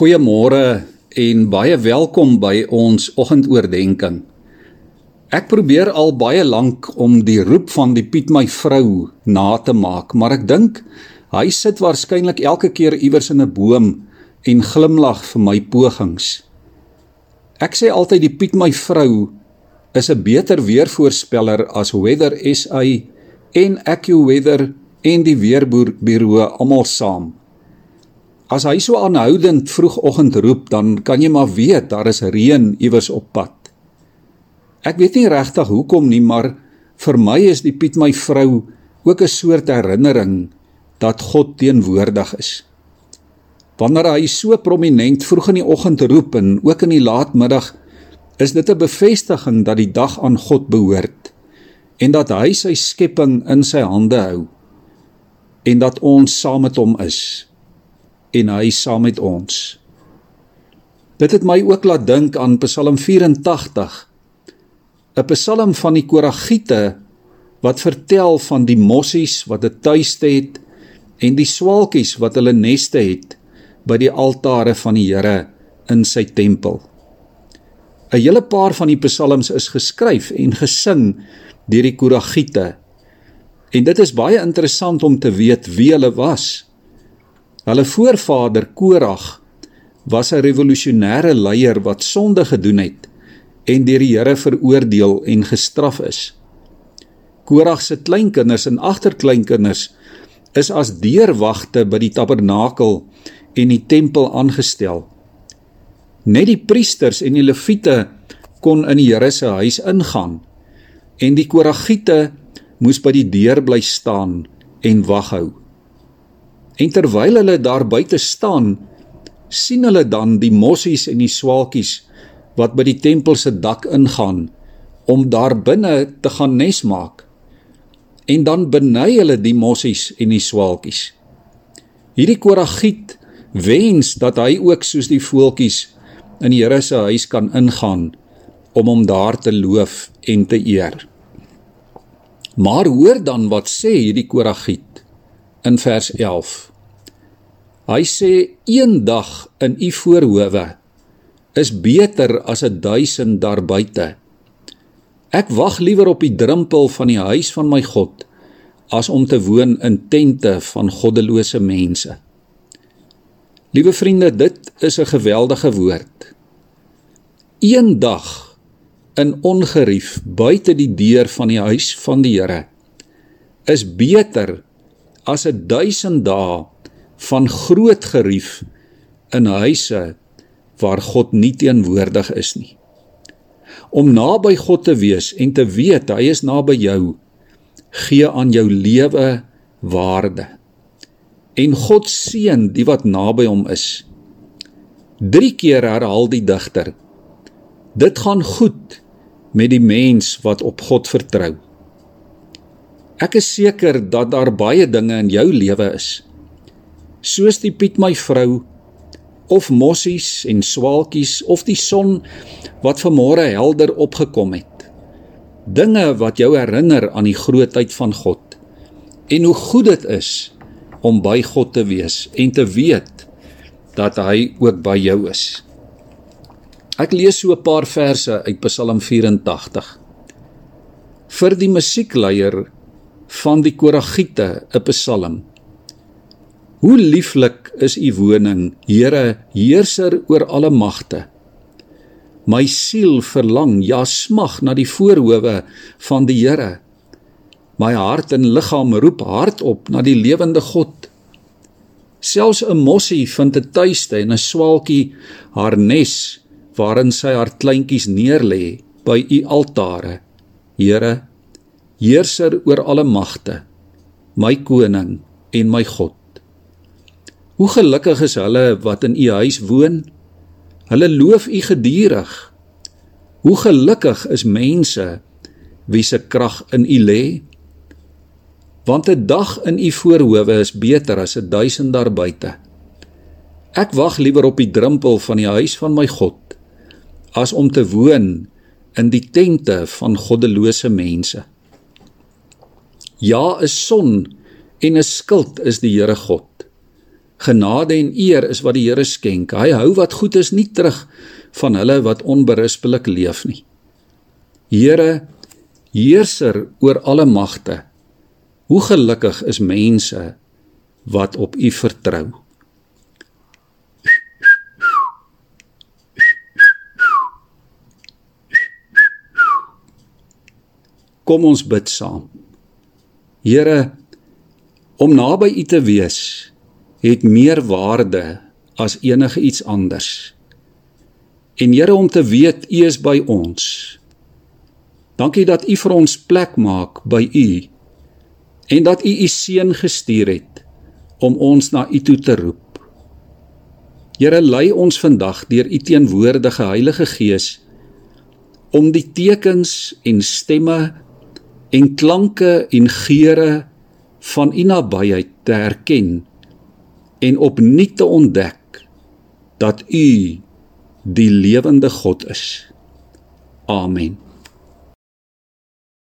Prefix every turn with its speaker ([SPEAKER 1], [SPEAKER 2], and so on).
[SPEAKER 1] Goeiemôre en baie welkom by ons oggendoordenkings. Ek probeer al baie lank om die roep van die Piet my vrou na te maak, maar ek dink hy sit waarskynlik elke keer iewers in 'n boom en glimlag vir my pogings. Ek sê altyd die Piet my vrou is 'n beter weervoorspeller as Weather SA en AccuWeather en die weerbureau almal saam. As hy so aanhoudend vroegoggend roep, dan kan jy maar weet daar is reën iewers op pad. Ek weet nie regtig hoekom nie, maar vir my is die Piet my vrou ook 'n soort herinnering dat God teenwoordig is. Wanneer hy so prominent vroeg in die oggend roep en ook in die laatmiddag, is dit 'n bevestiging dat die dag aan God behoort en dat hy sy skepping in sy hande hou en dat ons saam met hom is en hy saam met ons. Dit het my ook laat dink aan Psalm 84. 'n Psalm van die Koragiete wat vertel van die mossies wat 'n tuiste het en die swaalkies wat hulle neste het by die altare van die Here in sy tempel. 'n Hele paar van die psalms is geskryf en gesing deur die Koragiete. En dit is baie interessant om te weet wie hulle was. Hulle voorvader Korag was 'n revolusionêre leier wat sonde gedoen het en deur die Here veroordeel en gestraf is. Korag se kleinkinders en agterkleinkinders is as deurwagte by die tabernakel en die tempel aangestel. Net die priesters en die leviete kon in die Here se huis ingaan en die koragiete moes by die deur bly staan en wag hou. En terwyl hulle daar buite staan, sien hulle dan die mossies en die swaalkies wat by die tempel se dak ingaan om daar binne te gaan nes maak. En dan beny hulle die mossies en die swaalkies. Hierdie Koragiet wens dat hy ook soos die voeltjies in die Here se huis kan ingaan om hom daar te loof en te eer. Maar hoor dan wat sê hierdie Koragiet in vers 11. Hy sê een dag in u voorhoewe is beter as 'n duisend daar buite. Ek wag liewer op die drempel van die huis van my God as om te woon in tente van goddelose mense. Liewe vriende, dit is 'n geweldige woord. Een dag in ongerief buite die deur van die huis van die Here is beter as 'n duisend dae van groot gerief in huise waar God nie teenwoordig is nie. Om naby God te wees en te weet hy is naby jou, gee aan jou lewe waarde. En God seën die wat naby hom is. 3 keer herhaal die digter: Dit gaan goed met die mens wat op God vertrou. Ek is seker dat daar baie dinge in jou lewe is soos die Piet my vrou of mossies en swaalkies of die son wat vanmôre helder opgekom het. Dinge wat jou herinner aan die grootheid van God en hoe goed dit is om by God te wees en te weet dat hy ook by jou is. Ek lees so 'n paar verse uit Psalm 84. Vir die musiekleier van die Koragiete 'n Psalm. Hoe lieflik is u woning, Here, heerser oor alle magte. My siel verlang, ja smag na die voorhoewe van die Here. My hart en liggaam roep hardop na die lewende God. Selfs 'n mossie vind 'n tuiste en 'n swaalkie haar nes waarin sy haar kleintjies neerlê by u altare. Here, heerser oor alle magte, my koning en my God. Hoe gelukkig is hulle wat in u huis woon. Hulle loof u gedurig. Hoe gelukkig is mense wie se krag in u lê. Want 'n dag in u voorhoewe is beter as 'n duisend daar buite. Ek wag liewer op die drempel van die huis van my God as om te woon in die tente van goddelose mense. Ja, 'n son en 'n skild is die Here God. Genade en eer is wat die Here skenk. Hy hou wat goed is nie terug van hulle wat onberispelik leef nie. Here, heerser oor alle magte. Hoe gelukkig is mense wat op U vertrou. Kom ons bid saam. Here, om naby U te wees, het meer waarde as enige iets anders. En Here, om te weet U is by ons. Dankie dat U vir ons plek maak by U en dat U U seun gestuur het om ons na U toe te roep. Here, lei ons vandag deur U teenwoordige Heilige Gees om die tekens en stemme en klanke en geure van u nabyheid te herken en opnuut te ontdek dat u die lewende God is. Amen.